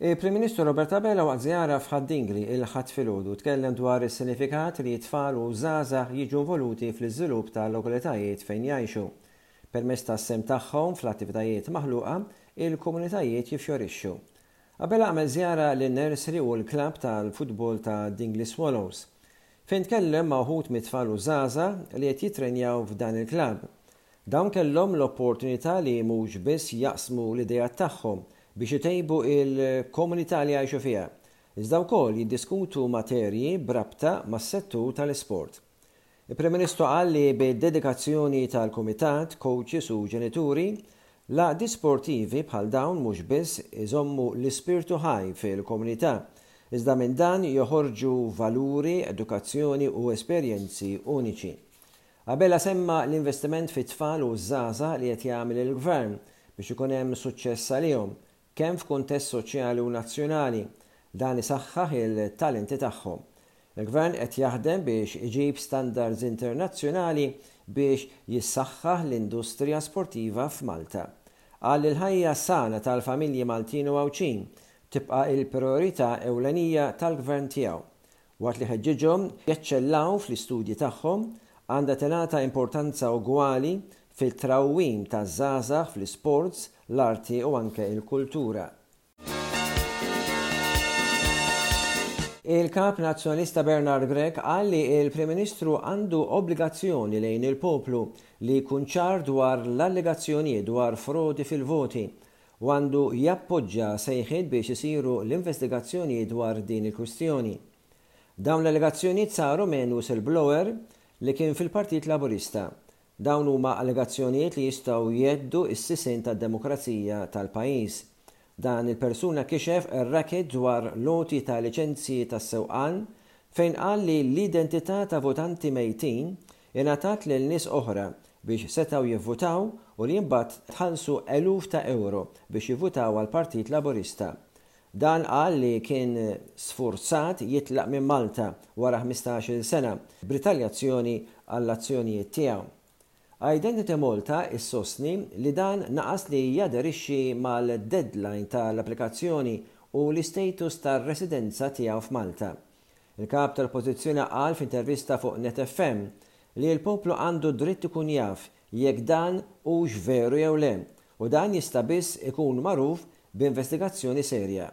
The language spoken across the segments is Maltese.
Il-Prim Ministru Robert Abela waqt żjara f'Ħad-Dingli il-Ħadd filgħodu tkellem dwar is-sinifikat li t-tfal u żgħażagħ jiġu involuti fl-iżvilupp tal-lokalitajiet fejn jgħixu. Permezz tas-sehem tagħhom fl-attivitajiet maħluqa, il-komunitajiet jiffjorixxu. Abela għamel żjara lin-nursery u l-klabb tal-futbol ta' Dingley Swallows, fejn tkellem ma' wħud mit-tfal u żgħażagħ li qed jittrenjaw f'dan il-klabb. Dawn kellhom l-opportunità li mhux biss jaqsmu l-ideat tagħhom biex itejbu l-komunità li jgħixu fiha, iżda wkoll jiddiskutu materji b'rabta mas-settur tal-isport. Il-Prim Ministru qal li bid-dedikazzjoni tal-Kumitat, kowċis u ġenituri, l-għaqdiet sportivi bħal dawn mhux biss iżommu l-ispirtu ħaj fil-komunità, iżda minn dan joħorġu valuri, edukazzjoni u esperjenzi uniċi. Abela semma l-investiment fit-tfal u ż-żgħażagħ li qed jagħmel il-Gvern biex ikun hemm suċċess għalihom, kemm f'kuntest soċjali u nazzjonali, dan isaħħaħ il-talenti tagħhom. Il-Gvern qed jaħdem biex iġib standards internazzjonali biex jissaħħaħ l-industrija sportiva f'Malta. Qal li l-ħajja sana tal-familji Maltin u Għawdxin tibqa' il-prijorità ewlenija tal-Gvern tiegħu. Waqt li ħeġġiġhom jeċċellaw fl-istudji tagħhom, għandha tingħata importanza ugwali fit-trawwim taż-żgħażagħ fl-isports, l-arti u anke l-kultura. Il-Kap Nazzjonalista Bernard Grech qal li l-Prim Ministru għandu obbligazzjoni lejn il-poplu li jkun ċar dwar l-allegazzjonijiet dwar frodi fil-voti u għandu jappoġġa sejħiet biex isiru l-investigazzjonijiet dwar din il-kwistjoni. Dawn l-allegazzjonijiet saru minn whistleblower li kien fil-Partit Laburista. Dawn huma allegazzjonijiet li jistgħu jheddu s-sisien tad-demokrazija tal-pajjiż. Dan il-persuna kixef racket dwar l-għoti ta' liċenzji tas-sewqan fejn qal li l-identità ta' votanti mejtin ingħatat lil nies oħra biex setgħu jivvutaw u li mbagħad tħallsu eluf ta' ewro biex jivvutaw għall-Partit Laburista. Dan qal li kien sfurzat jitlaq minn Malta wara ħmistax-il sena b'ritaljazzjoni għall-azzjonijiet tiegħu. Identity Malta issostni li dan naqas li jaderixxi mal-deadline tal-applikazzjoni u l-istatus tar-residenza tiegħu f'Malta. Il-Kap tal-Oppożizzjoni qal f'intervista fuq Net FM li l-poplu għandu d-dritt ikun jaf jekk dan hux veru jew le u dan jista' biss ikun magħruf b'investigazzjoni serja.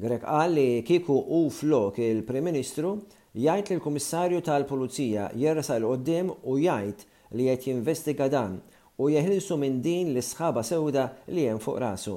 Grech qal li kieku hu flok il-Prim Ministru jgħid lill-Kummissarju tal-Pulizija jersaq 'il quddiem u jgħid li qed jinvestiga dan u jeħilsu minn din l-isħaba sewda li hemm fuq rasu.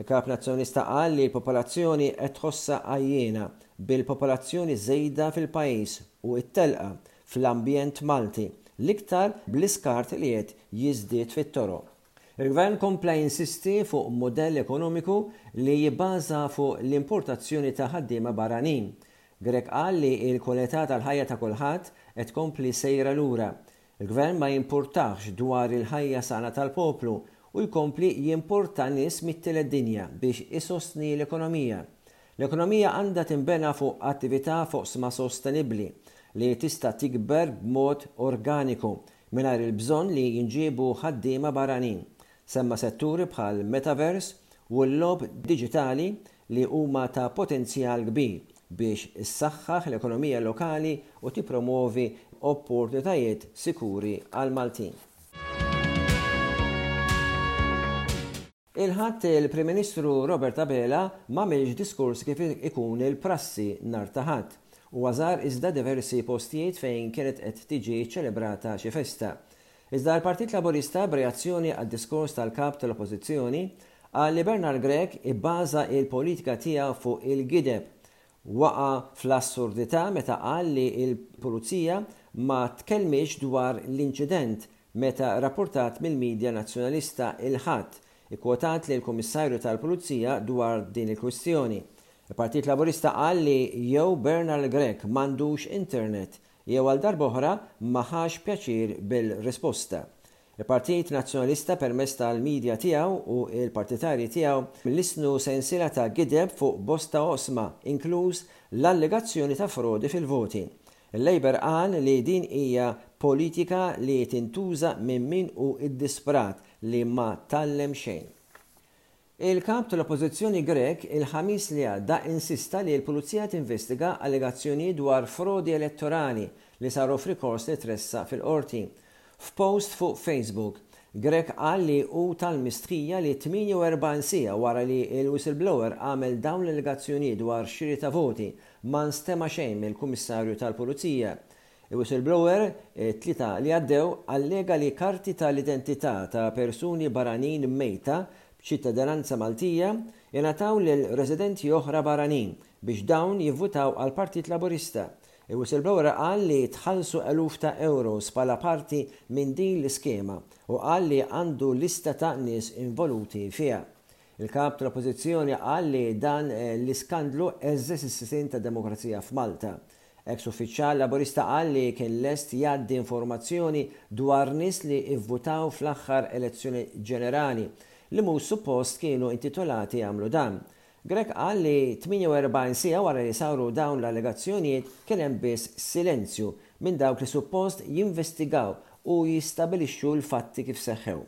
Il-Kap Nazzjonalista qal li l-popolazzjoni qed tħossha għajjiena bil-popolazzjoni żejda fil-pajjiż u t-telqa fl-ambjent Malti, l-iktar bl-iskart li qed jiżdied fit-toroq. Il-Gvern kompla jinsisti fuq mudell ekonomiku li jibbaża fuq l-importazzjoni ta' ħaddiema barranin. Grech qal li l-kwalità tal-ħajja ta' kulħadd qed tkompli sejra lura. Il-Gvern ma jimpurtahx dwar il-ħajja sana tal-poplu u jkompli jimporta nies mit-tielet dinja biex isostni l-ekonomija. L-ekonomija għandha tinbena fuq attività f'oqsma sostenibbli li tista' tikber b'mod organiku mingħajr il-bżonn li jinġiebu ħaddiema barranin, semma setturi bħall-metaverse u l-logħob diġitali li huma ta' potenzjal kbir biex issaħħaħ l-ekonomija lokali u tippromwovi opportunitajiet sikuri għall-Maltin. Il-Ħadd, il-Prim Ministru Robert Abela m'għamilx diskors kif ikun il-prassi nhar ta' Ħadd. Huwa żar iżda diversi postijiet fejn kienet qed tiġi ċċelebrata xi festa. Iżda l-Partit Laburista, b'reazzjoni għad-diskors tal-Kap tal-Oppożizzjoni, qal li Bernard Grech ibbaża l-politika tiegħu fuq il-gideb. Waqa' fl-assurdità meta qal li l-Pulizija ma tkellmitx dwar l-inċident meta rappurtat mill-midja Nazzjonalista il-Ħadd, ikkwotat lill-Kummissarju tal-Pulizija dwar din il-kwistjoni. Il-Partit Laburista qal li jew Bernard Grech m'għandux internet Jew għal darba oħra ma ħax pjaċir bil-risposta. Il-Partit Nazzjonalista permezz tal-media tiegħu u l-partitarji tiegħu lissnu sensiela ta' gideb fuq bosta oqsma inkluż l-allegazzjoni ta' frodi fil-voti. Il-Labour qal li din hija politika li tintuża minn min hu iddisprat li ma tgħallem xejn. Il-Kap tal-Oppożizzjoni Grech il-Ħamis li għadda insista li l-Pulizija tinvestiga allegazzjonijiet dwar frodi elettorali li saru f'rikors li tressaq fil-Qorti. F'post fuq Facebook, Grech qal li hu tal-mistħija li 48 siegħa wara li l-whistleblower għamel dawn l-allegazzjonijiet dwar xiri ta' voti ma nstema' xejn mill-Kummissarju tal-Pulizija Il-whistleblower, it-tlieta li għaddew, allega li karti ta' l-identità ta' persuni barranin mejta b'ċittadinanza Maltija ingħataw lil residenti oħra barranin biex dawn jivvutaw għall-Partit Laburista. Il-whistleblower qal li tħallsu eluf ta' euros bħala parti minn din l-iskema u qal li għandu lista ta' nies involuti fiha. Il-Kap tal-Oppożizzjoni qal li dan l-iskandlu għeżżeż is-sisien tad-demokrazija f'Malta. Eks uffiċjal Laburista qal li kien lest jgħaddi informazzjoni dwar nies li vvutaw fl-aħħar elezzjoni ġenerali, li mhux suppost kienu intitolati jagħmlu dan. Grech qal li 48 siegħa wara li saru dawn l-allegazzjonijiet kien hemm biss silenzju minn dawk li suppost jinvestigaw u jistabilixxu l-fatti kif seħħew.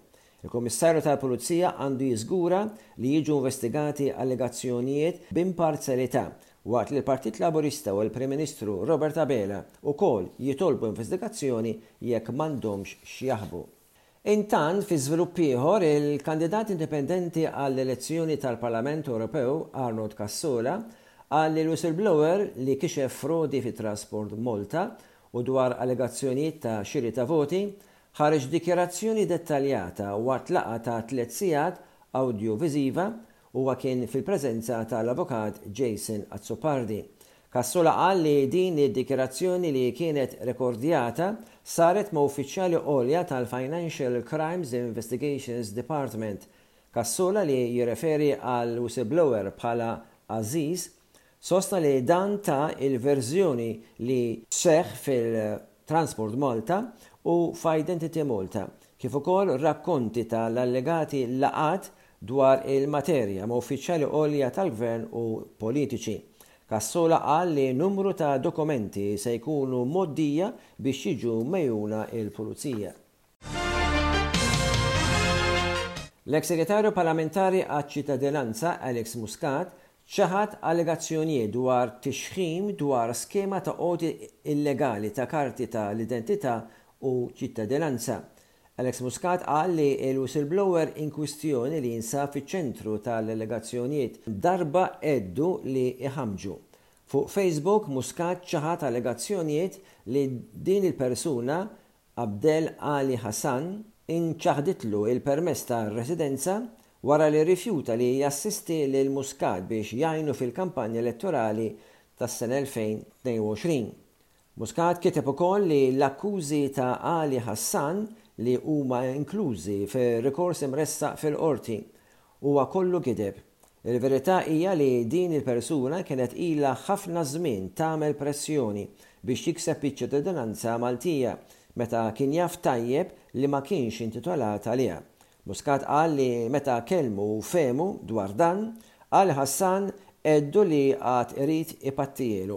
Il-Kummissarju tal-Pulizija għandu jiżgura li jiġu investigati allegazzjonijiet b'imparzjalità, waqt li l-Partit Laburista u l-Prim Ministru Robert Abela wkoll jitolbu investigazzjoni jekk m'għandhomx x'jaħbu. Intant, fi żvilupp ieħor, il-kandidat indipendenti għall-elezzjoni tal-Parlament Ewropew, Arnold Cassola, qal li l-whistleblower li kixef frodi fit-Transport Malta u dwar allegazzjonijiet ta' xiri ta' voti, Ħareġ dikjarazzjoni dettaljata waqt laqgħa ta' tliet sigħat awdjoviżiva, huwa kien fil-preżenza tal-Avukat Jason Azzopardi. Cassola qal li din id-dikjarazzjoni li kienet rekordjata saret ma' uffiċjali għolja tal-Financial Crimes Investigations Department. Cassola li jirreferi għal whistleblower bħala Aziz, sostna li dan ta il-verżjoni li seħħ fil-Transport Malta u f'Identity Malta, kif ukoll rakkonti ta' l-allegati laqgħat dwar il-materja ma' uffiċjali għolja tal-Gvern u politiċi. Cassola qal li numru ta' dokumenti se jkunu mgħoddija biex jiġu megħjuna l-Pulizija. L-eks Segretarju Parlamentari għaċ-Ċittadinanza Alex Muscat ċaħad allegazzjonijiet dwar tixħim dwar skema ta' għoti illegali ta' karti ta' l-identità u ċittadinanza. Alex Muscat qal li l-whistleblower inkwistjoni li jinsab fiċ-ċentru ta' l-allegazzjonijiet darba għeddu li jħammġu. Fuq Facebook, Muscat ċaħad allegazzjonijiet li din il-persuna Abdel Ali Hassan inċaħditlu l-permess ta' residenza wara li rrifjuta li jassisti lil Muscat biex jgħinu fil-kampanja elettorali tas-sena 2022. Muscat kiteb ukoll li l-akkużi ta' Ali Hassan li huma inklużi fir-rikors imressaq fil-Qorti Huwa kollu gideb. Il-verità hija li din il-persuna kienet ilha ħafna żmien tagħmel pressjoni biex jikseb iċ-ċittadinanza Maltija meta kien jaf tajjeb li ma kienx intitolat għaliha. Muscat qal li meta kellmu u fehmu dwar dan, qal Hassan għeddu li għad irid ipattijielu.